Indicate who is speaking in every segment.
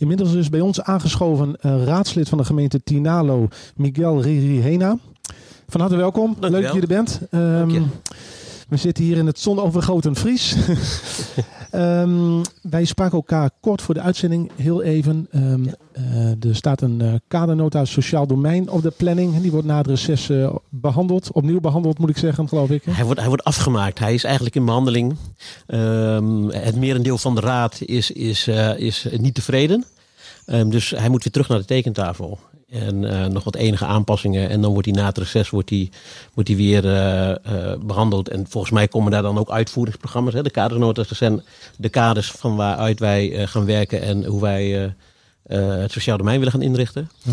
Speaker 1: Inmiddels is bij ons aangeschoven uh, raadslid van de gemeente Tinalo, Miguel Ririhena. Van harte welkom.
Speaker 2: Dank
Speaker 1: Leuk dat je er bent. Um, we zitten hier in het zonovergoten Fries. um, wij spraken elkaar kort voor de uitzending heel even. Um, ja. uh, er staat een uh, kadernota sociaal domein op de planning. Die wordt na het reces uh, behandeld. Opnieuw behandeld moet ik zeggen, geloof ik. Hè?
Speaker 2: Hij, wordt, hij wordt afgemaakt. Hij is eigenlijk in behandeling. het merendeel van de raad is, is, is niet tevreden. dus hij moet weer terug naar de tekentafel. En uh, nog wat enige aanpassingen. En dan wordt hij na het reces wordt hij, wordt hij weer uh, uh, behandeld. En volgens mij komen daar dan ook uitvoeringsprogramma's. Hè? De kadersnotas, dat zijn de kaders van waaruit wij gaan werken en hoe wij het sociaal domein willen gaan inrichten. Ja.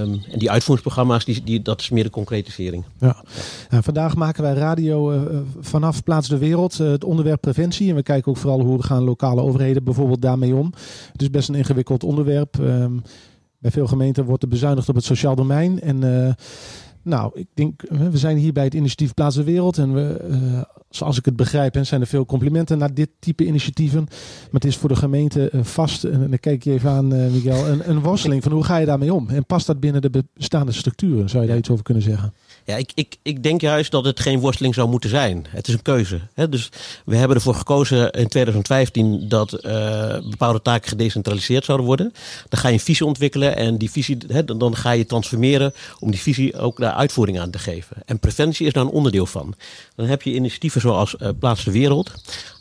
Speaker 2: Um, en die uitvoeringsprogramma's, die, die, dat is meer de concretisering.
Speaker 1: Ja. ja. vandaag maken wij radio vanaf Plaats de Wereld, het onderwerp preventie. En we kijken ook vooral hoe gaan lokale overheden bijvoorbeeld daarmee om. Het is best een ingewikkeld onderwerp. Um, bij veel gemeenten wordt er bezuinigd op het sociaal domein. En uh, nou, ik denk, we zijn hier bij het initiatief Plaats de Wereld. En we, uh, zoals ik het begrijp, hè, zijn er veel complimenten naar dit type initiatieven. Maar het is voor de gemeente uh, vast, en dan kijk je even aan, Miguel, een, een worsteling van hoe ga je daarmee om? En past dat binnen de bestaande structuren? Zou je daar iets over kunnen zeggen?
Speaker 2: Ja, ik, ik, ik denk juist dat het geen worsteling zou moeten zijn. Het is een keuze. Hè? Dus we hebben ervoor gekozen in 2015 dat uh, bepaalde taken gedecentraliseerd zouden worden. Dan ga je een visie ontwikkelen en die visie, hè, dan ga je transformeren om die visie ook daar uitvoering aan te geven. En preventie is daar een onderdeel van. Dan heb je initiatieven zoals uh, de Wereld.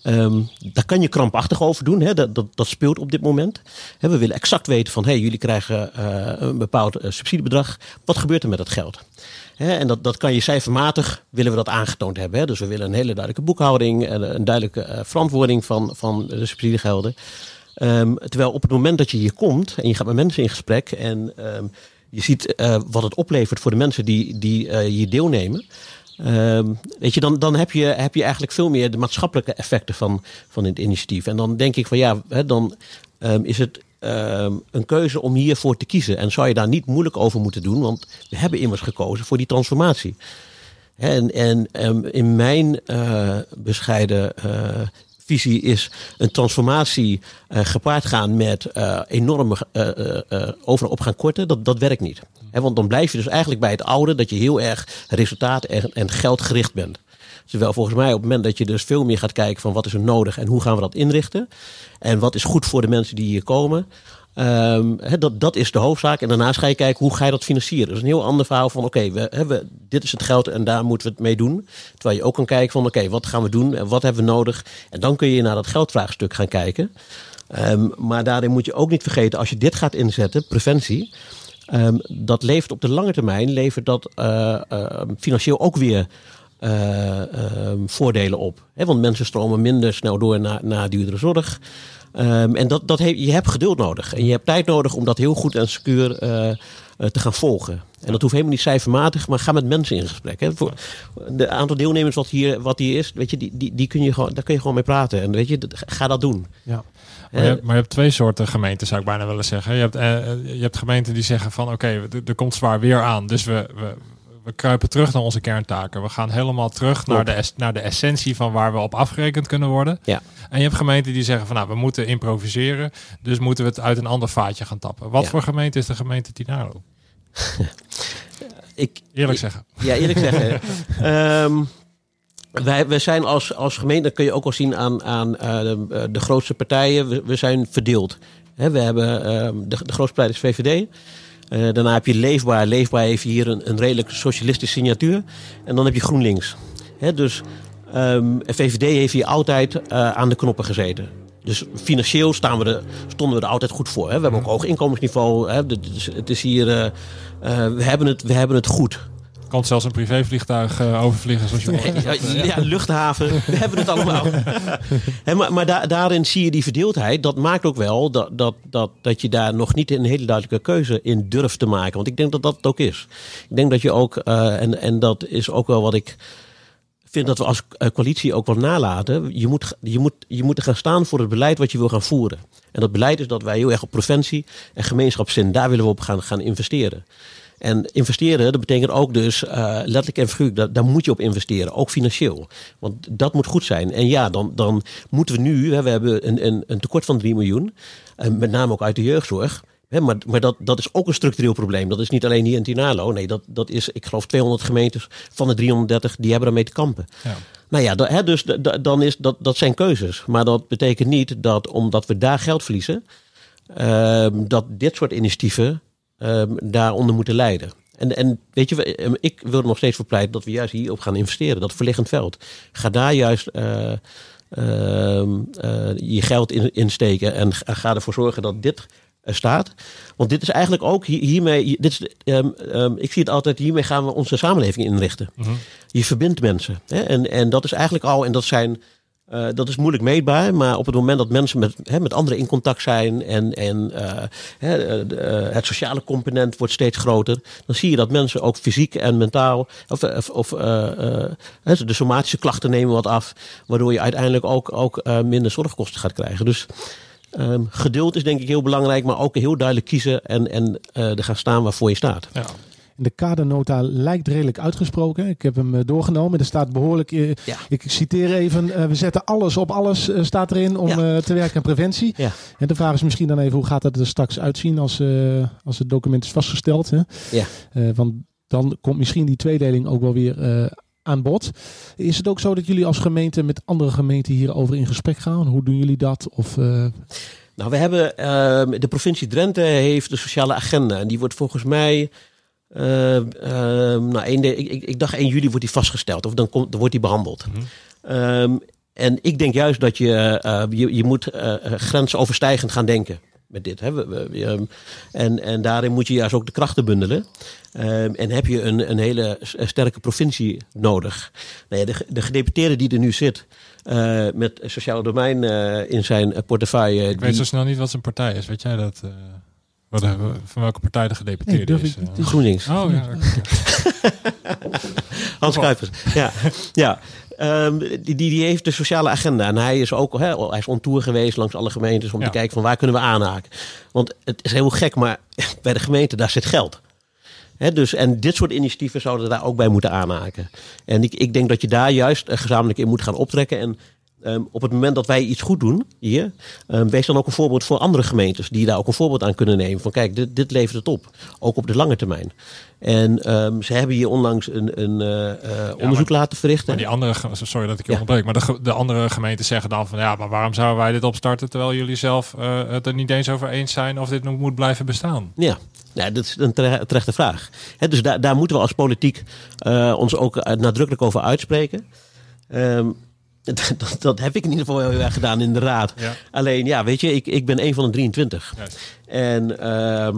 Speaker 2: Um, daar kan je krampachtig over doen. Hè? Dat, dat, dat speelt op dit moment. We willen exact weten van hey, jullie krijgen uh, een bepaald uh, subsidiebedrag. Wat gebeurt er met dat geld? En dat, dat kan je cijfermatig willen we dat aangetoond hebben. He. Dus we willen een hele duidelijke boekhouding, en een duidelijke verantwoording van, van de subsidiegelden. Um, terwijl op het moment dat je hier komt en je gaat met mensen in gesprek en um, je ziet uh, wat het oplevert voor de mensen die, die uh, hier deelnemen. Um, weet je, dan, dan heb, je, heb je eigenlijk veel meer de maatschappelijke effecten van, van het initiatief. En dan denk ik van ja, hè, dan um, is het um, een keuze om hiervoor te kiezen. En zou je daar niet moeilijk over moeten doen, want we hebben immers gekozen voor die transformatie. En, en um, in mijn uh, bescheiden visie is een transformatie uh, gepaard gaan met uh, enorme uh, overal op gaan korten. Dat, dat werkt niet. Want dan blijf je dus eigenlijk bij het oude, dat je heel erg resultaat en, en geldgericht bent. Terwijl volgens mij op het moment dat je dus veel meer gaat kijken van wat is er nodig en hoe gaan we dat inrichten. En wat is goed voor de mensen die hier komen. He, dat, dat is de hoofdzaak. En daarnaast ga je kijken hoe ga je dat financieren. Dat is een heel ander verhaal van oké, we, we, dit is het geld en daar moeten we het mee doen. Terwijl je ook kan kijken van oké, wat gaan we doen en wat hebben we nodig. En dan kun je naar dat geldvraagstuk gaan kijken. Um, maar daarin moet je ook niet vergeten, als je dit gaat inzetten, preventie. Um, dat levert op de lange termijn levert dat uh, financieel ook weer uh, voordelen op. Want mensen stromen minder snel door naar, naar duurdere zorg. Um, en dat, dat he, je hebt geduld nodig. En je hebt tijd nodig om dat heel goed en secuur uh, uh, te gaan volgen. En dat hoeft helemaal niet cijfermatig, maar ga met mensen in gesprek. Hè. Voor de aantal deelnemers wat hier, wat hier is, weet je, die, die, die kun je gewoon, daar kun je gewoon mee praten. En weet je, ga dat doen.
Speaker 3: Ja. Maar je, hebt, maar je, hebt, twee soorten gemeenten, zou ik bijna willen zeggen. Je hebt, uh, je hebt gemeenten die zeggen van oké, okay, er komt zwaar weer aan. Dus we, we, we kruipen terug naar onze kerntaken. We gaan helemaal terug naar de, naar de essentie van waar we op afgerekend kunnen worden.
Speaker 2: Ja.
Speaker 3: En je hebt gemeenten die zeggen van nou, we moeten improviseren. Dus moeten we het uit een ander vaatje gaan tappen. Wat ja. voor gemeente is de gemeente Tinaro?
Speaker 2: ik,
Speaker 3: eerlijk zeggen.
Speaker 2: Ja, eerlijk zeggen. um, wij, wij zijn als, als gemeente, dat kun je ook al zien aan, aan uh, de, de grootste partijen, we, we zijn verdeeld. He, we hebben uh, de, de grootste partij is VVD. Uh, daarna heb je Leefbaar. Leefbaar heeft hier een, een redelijk socialistische signatuur. En dan heb je GroenLinks. He, dus um, VVD heeft hier altijd uh, aan de knoppen gezeten. Dus financieel staan we de, stonden we er altijd goed voor. Hè. We hebben ook hoog inkomensniveau. Hè. Dus het is hier, uh, we, hebben het, we hebben het goed.
Speaker 3: Kan zelfs een privévliegtuig uh, overvliegen zoals je
Speaker 2: ja, ja, ja, luchthaven. We hebben het allemaal. He, maar maar da daarin zie je die verdeeldheid. Dat maakt ook wel dat, dat, dat, dat je daar nog niet een hele duidelijke keuze in durft te maken. Want ik denk dat dat het ook is. Ik denk dat je ook, uh, en, en dat is ook wel wat ik vind dat we als coalitie ook wel nalaten. Je moet, je, moet, je moet gaan staan voor het beleid wat je wil gaan voeren. En dat beleid is dat wij heel erg op preventie en gemeenschapszin, daar willen we op gaan, gaan investeren. En investeren, dat betekent ook dus uh, letterlijk en figuurlijk, daar, daar moet je op investeren, ook financieel. Want dat moet goed zijn. En ja, dan, dan moeten we nu, hè, we hebben een, een, een tekort van 3 miljoen. En met name ook uit de jeugdzorg. Hè, maar maar dat, dat is ook een structureel probleem. Dat is niet alleen hier in Tinalo. Nee, dat, dat is, ik geloof, 200 gemeentes van de 330 die hebben daarmee te kampen.
Speaker 3: Ja.
Speaker 2: Nou ja, dat, hè, dus da- da- dan is, dat, dat zijn keuzes. Maar dat betekent niet dat omdat we daar geld verliezen, ehm, dat dit soort initiatieven ehm, daaronder moeten leiden. En, en weet je, ehm, ik wil er nog steeds voor pleiten dat we juist hierop gaan investeren. Dat verliggend veld. Ga daar juist eh, ehm, eh, je geld in, in steken en ga, ervoor zorgen dat dit er staat. Want dit is eigenlijk ook hier- hiermee, dit is, ik zie het altijd, hiermee gaan we onze samenleving inrichten. Je verbindt mensen. Hè? En, en dat is eigenlijk al, en dat zijn. Eh, dat is moeilijk meetbaar, maar op het moment dat mensen met, hè, met anderen in contact zijn en, en eh, hè, eh, het sociale component wordt steeds groter, dan zie je dat mensen ook fysiek en mentaal, of, of, de somatische klachten nemen wat af, waardoor je uiteindelijk ook, ook minder zorgkosten gaat krijgen. Dus ehm, geduld is denk ik heel belangrijk, maar ook heel duidelijk kiezen en, en er gaan staan waarvoor je staat.
Speaker 3: Ja.
Speaker 1: En De kadernota lijkt redelijk uitgesproken. Ik heb hem eh, doorgenomen. Er staat behoorlijk, eh,
Speaker 2: Ja.
Speaker 1: ik citeer even, eh, we zetten alles op alles, staat erin om
Speaker 2: Ja.
Speaker 1: te werken aan preventie.
Speaker 2: Ja.
Speaker 1: En de vraag is misschien dan even, hoe gaat het er straks uitzien als, als het document is vastgesteld? Hè?
Speaker 2: Ja.
Speaker 1: Want dan komt misschien die tweedeling ook wel weer aan bod. Is het ook zo dat jullie als gemeente met andere gemeenten hierover in gesprek gaan? Hoe doen jullie dat? Of,
Speaker 2: Nou, we hebben ehm, de provincie Drenthe heeft de sociale agenda. En die wordt volgens mij. Ehm, ehm, nou, 1 de, ik, ik, ik dacht 1 juli wordt die vastgesteld. Of dan, komt, dan wordt die behandeld. Ehm, en ik denk juist dat je, eh, je, je moet eh, grensoverstijgend gaan denken. Met dit. Hè. We- we- we, en, en daarin moet je juist ook de krachten bundelen. En heb je een, een hele sterke provincie nodig. Nou ja, de, de gedeputeerde die er nu zit. eh, met sociaal domein in zijn portefeuille.
Speaker 3: Ik
Speaker 2: die-
Speaker 3: weet zo snel niet wat zijn partij is. Weet jij dat? eh, wat, van welke partij de
Speaker 1: Nee,
Speaker 3: gedeputeerde
Speaker 1: durf
Speaker 3: is?
Speaker 1: ik
Speaker 3: eh?
Speaker 2: GroenLinks.
Speaker 3: Oh ja.
Speaker 2: Hans Kuipers. Ja, ja. Ehm, die, die, die heeft de sociale agenda. En hij is ook hè, hij is on tour geweest langs alle gemeentes om
Speaker 3: Ja.
Speaker 2: te kijken van waar kunnen we aanhaken. Want het is heel gek, maar bij de gemeente daar zit geld. Hè, dus, en dit soort initiatieven zouden daar ook bij moeten aanhaken. En ik, ik denk dat je daar juist eh, gezamenlijk in moet gaan optrekken. En ehm, op het moment dat wij iets goed doen hier, ehm, wees dan ook een voorbeeld voor andere gemeentes die daar ook een voorbeeld aan kunnen nemen. Van kijk, dit, dit levert het op. Ook op de lange termijn. En ehm, ze hebben hier onlangs een, een eh, eh, onderzoek laten verrichten.
Speaker 3: Maar die andere, sorry dat ik je
Speaker 2: Ja.
Speaker 3: onderbreek, maar de, andere gemeenten zeggen dan van ja, maar waarom zouden wij dit opstarten terwijl jullie zelf eh, het er niet eens over eens zijn of dit nog moet blijven bestaan?
Speaker 2: Ja. Ja, dat is een tere- terechte vraag. Dus daar, daar moeten we als politiek ons ook nadrukkelijk over uitspreken. Ehm, dat, dat heb ik in ieder geval heel erg gedaan in de raad.
Speaker 3: Ja.
Speaker 2: Alleen, ja, weet je, ik, ik ben een van de 23.
Speaker 3: Juist.
Speaker 2: En ehm,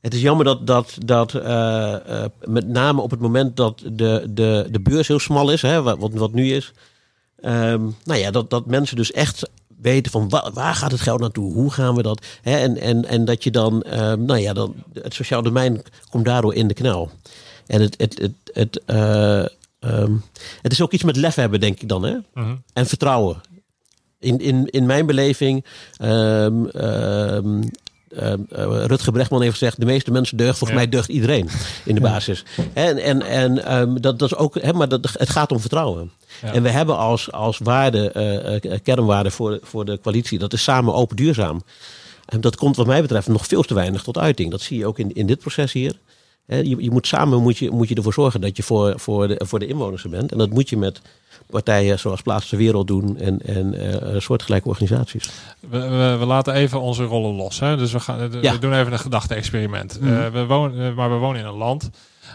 Speaker 2: het is jammer dat, dat, dat eh, eh, met name op het moment dat de, de, de beurs heel smal is, hè, wat, wat nu is. ehm, nou ja, dat, dat mensen dus echt weten van wa- waar gaat het geld naartoe? Hoe gaan we dat? Hè, en, en, en dat je dan, ehm, nou ja, dan, het sociaal domein komt daardoor in de knel. En het, het, het, het, eh, ehm, het is ook iets met lef hebben, denk ik dan. Hè?
Speaker 3: Mhm.
Speaker 2: en vertrouwen. In, in, in mijn beleving, eh, Rutger Brechtman heeft gezegd: de meeste mensen deugen. Volgens
Speaker 3: Ja.
Speaker 2: mij deugt iedereen in de basis. En, en, en dat, dat is ook, hè, maar dat, het gaat om vertrouwen.
Speaker 3: Ja.
Speaker 2: En we hebben als, als waarde, eh, kernwaarde voor, voor de coalitie, dat is samen open duurzaam. En dat komt wat mij betreft nog veel te weinig tot uiting. Dat zie je ook in, in dit proces hier. Je, je moet samen moet je, moet je ervoor zorgen dat je voor, voor, de, voor de inwoners er bent. En dat moet je met partijen zoals Plaats de Wereld doen en, en eh, soortgelijke organisaties.
Speaker 3: We, we, we laten even onze rollen los. Hè? Dus we, gaan, we doen even een gedachte-experiment. Eh, we wonen, eh, maar we wonen in een land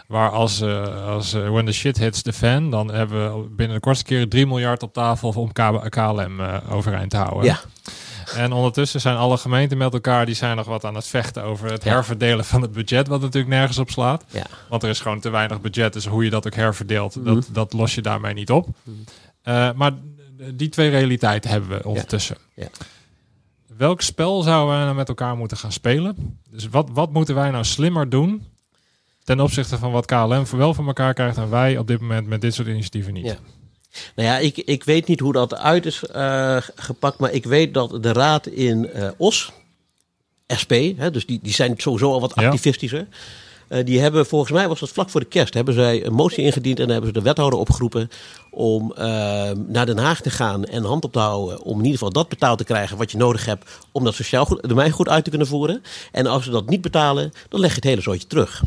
Speaker 3: waar als, eh, als eh, when the shit hits the fan, dan hebben we binnen de kortste keren 3 miljard op tafel om KLM eh, overeind te houden.
Speaker 2: Ja.
Speaker 3: En ondertussen zijn alle gemeenten met elkaar, die zijn nog wat aan het vechten over het
Speaker 2: Ja.
Speaker 3: herverdelen van het budget, wat natuurlijk nergens op slaat.
Speaker 2: Ja.
Speaker 3: Want er is gewoon te weinig budget, dus hoe je dat ook herverdeelt,
Speaker 2: Mhm.
Speaker 3: dat, dat los je daarmee niet op. Eh, maar die twee realiteiten hebben we ondertussen.
Speaker 2: Ja.
Speaker 3: Welk spel zouden wij nou met elkaar moeten gaan spelen? Dus wat, wat moeten wij nou slimmer doen ten opzichte van wat KLM voor wel voor elkaar krijgt en wij op dit moment met dit soort initiatieven niet?
Speaker 2: Nou ja, ik, ik weet niet hoe dat uit is eh, gepakt, maar ik weet dat de raad in eh, Os, SP, hè, dus die, die zijn sowieso al wat
Speaker 3: Ja.
Speaker 2: activistischer. Eh, die hebben volgens mij was dat vlak voor de kerst hebben zij een motie ingediend en hebben ze de wethouder opgeroepen om naar Den Haag te gaan en hand op te houden om in ieder geval dat betaald te krijgen wat je nodig hebt om dat sociaal goed, domein goed uit te kunnen voeren. En als ze dat niet betalen, dan leg je het hele zootje terug.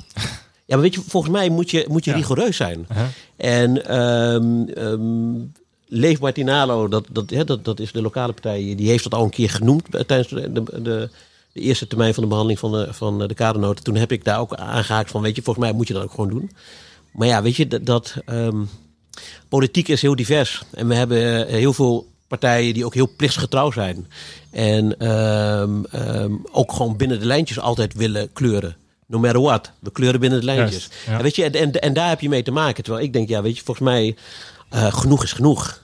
Speaker 2: Ja, maar weet je, volgens mij moet je, moet je
Speaker 3: Ja.
Speaker 2: rigoureus zijn.
Speaker 3: Uh-huh.
Speaker 2: En ehm ehm Leef Martinalo, dat, dat, hè, dat, dat is de lokale partij, die heeft dat al een keer genoemd tijdens de, de, de, de eerste termijn van de behandeling van de, van de kadernoten. Toen heb ik daar ook aangehaakt van, weet je, volgens mij moet je dat ook gewoon doen. Maar ja, weet je, dat, dat ehm, politiek is heel divers. En we hebben eh, heel veel partijen die ook heel plichtsgetrouw zijn. En ook gewoon binnen de lijntjes altijd willen kleuren. No matter what. We kleuren binnen de lijntjes.
Speaker 3: Juist, ja.
Speaker 2: En, weet je, en, en, en daar heb je mee te maken. Terwijl ik denk, ja, weet je, volgens mij eh, genoeg is genoeg.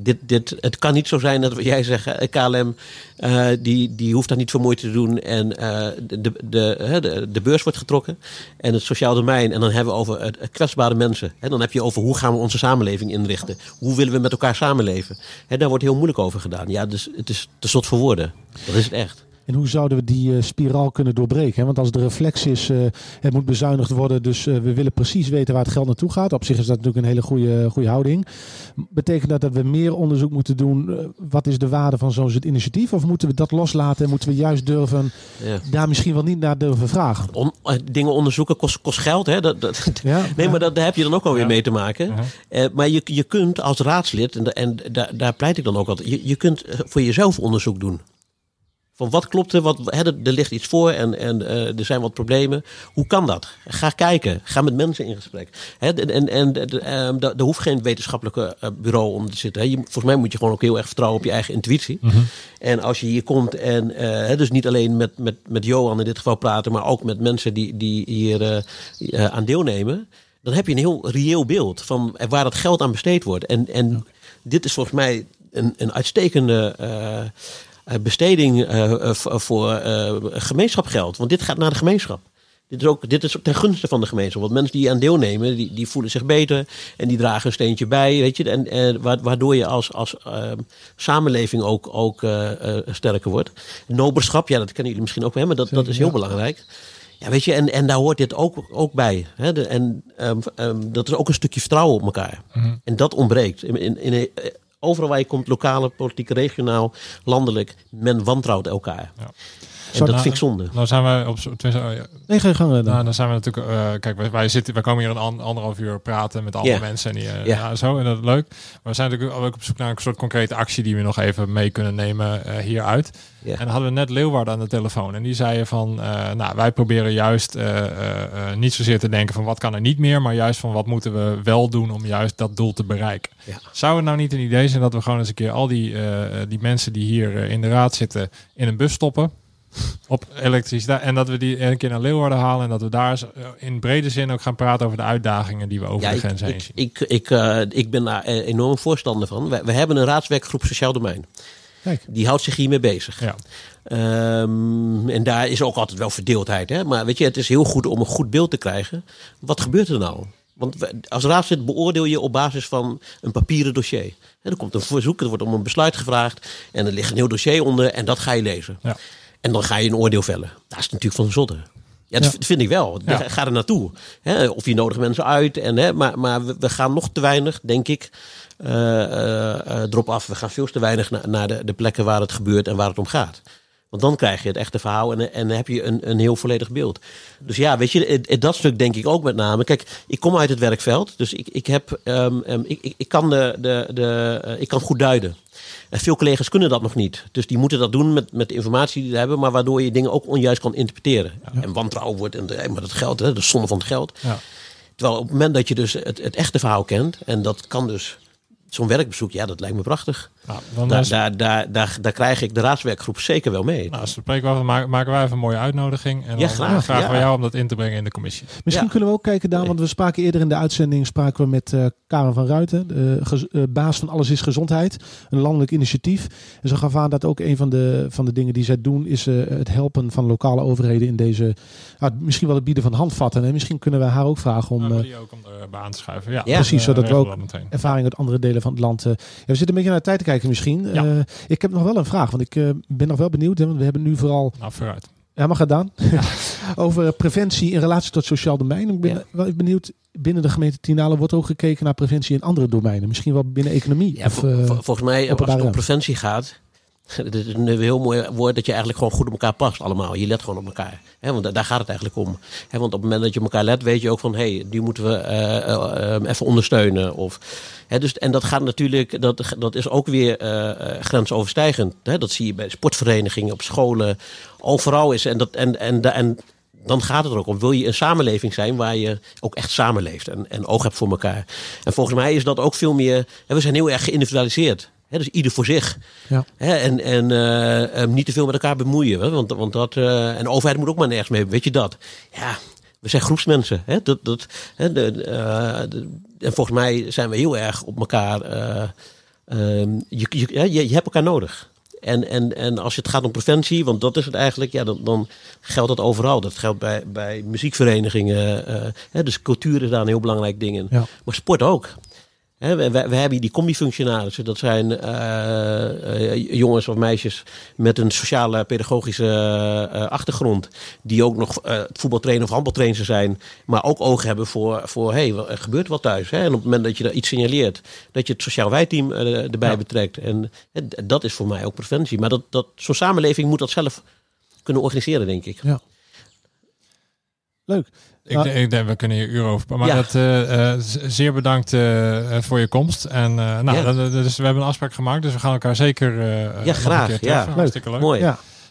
Speaker 2: Dit, dit, het kan niet zo zijn dat wat jij zegt, eh, KLM, eh, die, die hoeft daar niet voor moeite te doen. En de, de, de, de, beurs wordt getrokken. En het sociaal domein. En dan hebben we over kwetsbare mensen. En dan heb je over hoe gaan we onze samenleving inrichten. Hoe willen we met elkaar samenleven. Hè, daar wordt heel moeilijk over gedaan. Ja, dus het is te slot voor woorden. Dat is het echt.
Speaker 1: En hoe zouden we die eh, spiraal kunnen doorbreken? Want als de reflex is, eh, het moet bezuinigd worden, dus eh, we willen precies weten waar het geld naartoe gaat. Op zich is dat natuurlijk een hele goede, goede houding. Betekent dat dat we meer onderzoek moeten doen? Wat is de waarde van zo'n initiatief? Of moeten we dat loslaten en moeten we juist durven,
Speaker 2: Ja.
Speaker 1: daar misschien wel niet naar durven vragen?
Speaker 2: Dingen onderzoeken kost, kost geld. Hè? Dat, dat,
Speaker 1: Ja,
Speaker 2: Nee, maar dat, daar heb je dan ook alweer mee te maken.
Speaker 3: Uh-huh.
Speaker 2: Maar je, je kunt als raadslid, en, en daar, daar pleit ik dan ook altijd, je, je kunt voor jezelf onderzoek doen. Van wat klopt er, wat, hè, er, er ligt iets voor en, en eh, er zijn wat problemen. Hoe kan dat? Ga kijken, ga met mensen in gesprek. Hè, en en, en ehm, daar hoeft geen wetenschappelijke eh, bureau om te zitten. Hè. Je, volgens mij moet je gewoon ook heel erg vertrouwen op je eigen intuïtie. En als je hier komt en eh, hè, dus niet alleen met, met, met Johan in dit geval praten, maar ook met mensen die, die hier aan deelnemen, dan heb je een heel reëel beeld van waar dat geld aan besteed wordt. En, en dit is volgens mij een, een uitstekende besteding eh, eh, voor eh, gemeenschapgeld. Want dit gaat naar de gemeenschap. Dit is ook dit is ten gunste van de gemeenschap. Want mensen die aan deelnemen, die, die voelen zich beter. En die dragen een steentje bij. Weet je, en, en wa- waardoor je als, als ehm, samenleving ook, ook eh, eh, sterker wordt. Noberschap, ja, dat kennen jullie misschien ook wel, maar dat, dat is heel
Speaker 1: ja.
Speaker 2: belangrijk. Ja, weet je, en, en daar hoort dit ook, ook bij. Hè? De, en ehm, ehm, dat is ook een stukje vertrouwen op elkaar. En dat ontbreekt. In, in, in, eh, overal waar je komt, lokale, politiek, regionaal, landelijk, men wantrouwt elkaar.
Speaker 3: Ja.
Speaker 2: En dat
Speaker 3: nou,
Speaker 2: vind ik zonde.
Speaker 3: Nou zijn we op tenminste, oh
Speaker 1: Nee, eh, dan.
Speaker 3: Nou, dan zijn we natuurlijk. eh, kijk, wij, wij zitten, wij komen hier een an- anderhalf uur praten met alle mensen en die, eh,
Speaker 2: Ja.
Speaker 3: ja, zo en dat is leuk. Maar we zijn natuurlijk ook op zoek naar een soort concrete actie die we nog even mee kunnen nemen hieruit. En dan hadden we net Leeuwarden aan de telefoon en die zeiden van, nou, wij proberen juist niet zozeer te denken van wat kan er niet meer, maar juist van wat moeten we wel doen om juist dat doel te bereiken.
Speaker 2: Ja.
Speaker 3: Zou het nou niet een idee zijn dat we gewoon eens een keer al die, die mensen die hier in de raad zitten in een bus stoppen? Op elektriciteit. En dat we die een keer naar Leeuwarden halen. En dat we daar eh, in brede zin ook gaan praten over de uitdagingen die we over
Speaker 2: Ja,
Speaker 3: de
Speaker 2: ik,
Speaker 3: grens heen
Speaker 2: ik,
Speaker 3: zien.
Speaker 2: ik, ik, eh, ik ben daar eh, enorm voorstander van. We, we hebben een raadswerkgroep Sociaal Domein.
Speaker 1: Kijk.
Speaker 2: Die houdt zich hiermee bezig.
Speaker 3: Ja.
Speaker 2: Ehm, en daar is ook altijd wel verdeeldheid. Hè? Maar weet je, het is heel goed om een goed beeld te krijgen. Wat gebeurt er nou? Want als raadslid beoordeel je op basis van een papieren dossier. Hè, er komt een verzoek, er wordt om een besluit gevraagd. En er ligt een heel dossier onder en dat ga je lezen.
Speaker 3: Ja.
Speaker 2: En dan ga je een oordeel vellen. Dat is natuurlijk van de zotte. Ja, dat
Speaker 3: Ja.
Speaker 2: vind ik wel.
Speaker 3: Ja.
Speaker 2: Ga er naartoe. Hè, of je nodigt mensen uit. En, hè, maar maar we, gaan nog te weinig, denk ik, eh, eh, eh, erop af. We gaan veel te weinig na- naar de, de plekken waar het gebeurt en waar het om gaat. Want dan krijg je het echte verhaal en, en heb je een, een heel volledig beeld. Dus ja, weet je, dat stuk denk ik ook met name. Kijk, ik kom uit het werkveld, dus ik, ik, heb, ehm, ehm, ik, ik, kan de, de, de, eh, ik kan goed duiden. En veel collega's kunnen dat nog niet. Dus die moeten dat doen met, met de informatie die ze hebben, maar waardoor je dingen ook onjuist kan interpreteren. En wantrouwen wordt, en eh, maar dat geld, hè, de zonde van het geld.
Speaker 3: Ja.
Speaker 2: Terwijl op het moment dat je dus het, het echte verhaal kent, en dat kan dus zo'n werkbezoek, ja, dat lijkt me prachtig.
Speaker 3: Nou, dan
Speaker 2: Daar,
Speaker 3: is-
Speaker 2: daar, daar, daar, daar krijg ik de raadswerkgroep zeker wel mee.
Speaker 3: nou, spreken we af, maken, maken wij even een mooie uitnodiging. En
Speaker 2: Ja,
Speaker 3: dan
Speaker 2: graag,
Speaker 3: vragen
Speaker 2: ja.
Speaker 3: we jou om dat in te brengen in de commissie.
Speaker 1: Misschien
Speaker 2: Ja.
Speaker 1: kunnen we ook kijken, Daan, want we spraken eerder in de uitzending spraken we met eh Karen van Ruiten, de eh, baas van Alles is Gezondheid, een landelijk initiatief. En ze gaf aan dat ook een van de, van de dingen die zij doen is eh, het helpen van lokale overheden in deze, misschien wel het bieden van handvatten. En misschien kunnen we haar ook vragen om
Speaker 3: Nou,
Speaker 1: eh,
Speaker 3: die ook om erbij aan te schuiven. Ja,
Speaker 2: Ja.
Speaker 1: Precies,
Speaker 3: eh,
Speaker 1: zodat we ook- ervaring uit andere delen van het land. eh. Ja, we zitten een beetje naar de tijd te kijken misschien.
Speaker 3: Ja.
Speaker 1: Eh, ik heb nog wel een vraag, want ik eh, ben nog wel benieuwd. Hè, want we hebben nu vooral...
Speaker 3: Nou, vooruit.
Speaker 1: Ja, gedaan. over preventie in relatie tot sociaal domein. Ik ben
Speaker 2: Ja.
Speaker 1: wel benieuwd, binnen de gemeente Tienalen wordt ook gekeken naar preventie in andere domeinen. Misschien wel binnen economie.
Speaker 2: Ja,
Speaker 1: of,
Speaker 2: vol-
Speaker 1: eh,
Speaker 2: vol- volgens mij, als het om preventie gaat. Het is een heel mooi woord dat je eigenlijk gewoon goed op elkaar past allemaal. Je let gewoon op elkaar. Hè, want da- daar gaat het eigenlijk om. Want op het moment dat je op elkaar let, weet je ook van... hé, hey, die moeten we eh, eh, eh, even ondersteunen. Of, dus, en dat gaat natuurlijk... dat, dat is ook weer grensoverstijgend. Dat zie je bij sportverenigingen, op scholen. Overal is... En, dat, en, en, en dan gaat het er ook om. Wil je een samenleving zijn waar je ook echt samenleeft en, en oog hebt voor elkaar? En volgens mij is dat ook veel meer. We zijn heel erg geïndividualiseerd. Dus ieder voor zich.
Speaker 1: Ja.
Speaker 2: En en eh, eh, niet te veel met elkaar bemoeien. Hè, want, want dat, eh, en de overheid moet ook maar nergens mee. Weet je dat? Ja, we zijn groepsmensen. Hè, dat, dat, hè, de, eh, de- en volgens mij zijn we heel erg op elkaar. eh, ehm, je, je, ja, je, je hebt elkaar nodig. En, en, en als het gaat om preventie, want dat is het eigenlijk, ja, dan, dan geldt dat overal. Dat geldt bij, bij muziekverenigingen. hè, dus cultuur is daar een heel belangrijk ding in.
Speaker 1: Ja.
Speaker 2: Maar sport ook. We, we, we hebben die combi-functionarissen. Dat zijn eh, eh, jongens of meisjes met een sociale pedagogische eh, achtergrond. Die ook nog voetbaltrainer of handbaltrainer zijn. Maar ook oog hebben voor, voor hey, er gebeurt wat thuis. Hè? En op het moment dat je er iets signaleert, dat je het sociaal wijteam erbij
Speaker 3: Ja.
Speaker 2: betrekt. En dat is voor mij ook preventie. Maar dat, dat, zo'n samenleving moet dat zelf kunnen organiseren, denk ik.
Speaker 1: Leuk.
Speaker 3: Ik,
Speaker 1: Nou,
Speaker 3: denk- ik denk, we kunnen hier uren over. Maar
Speaker 2: Ja.
Speaker 3: dat, eh, eh, zeer bedankt eh, voor je komst. En nou,
Speaker 2: Ja.
Speaker 3: dat- dus we hebben een afspraak gemaakt, dus we gaan elkaar zeker eh, nog een
Speaker 2: graag,
Speaker 3: keer
Speaker 2: ja.
Speaker 3: treffen. Hartstikke leuk.
Speaker 2: Mooi.
Speaker 1: Ja,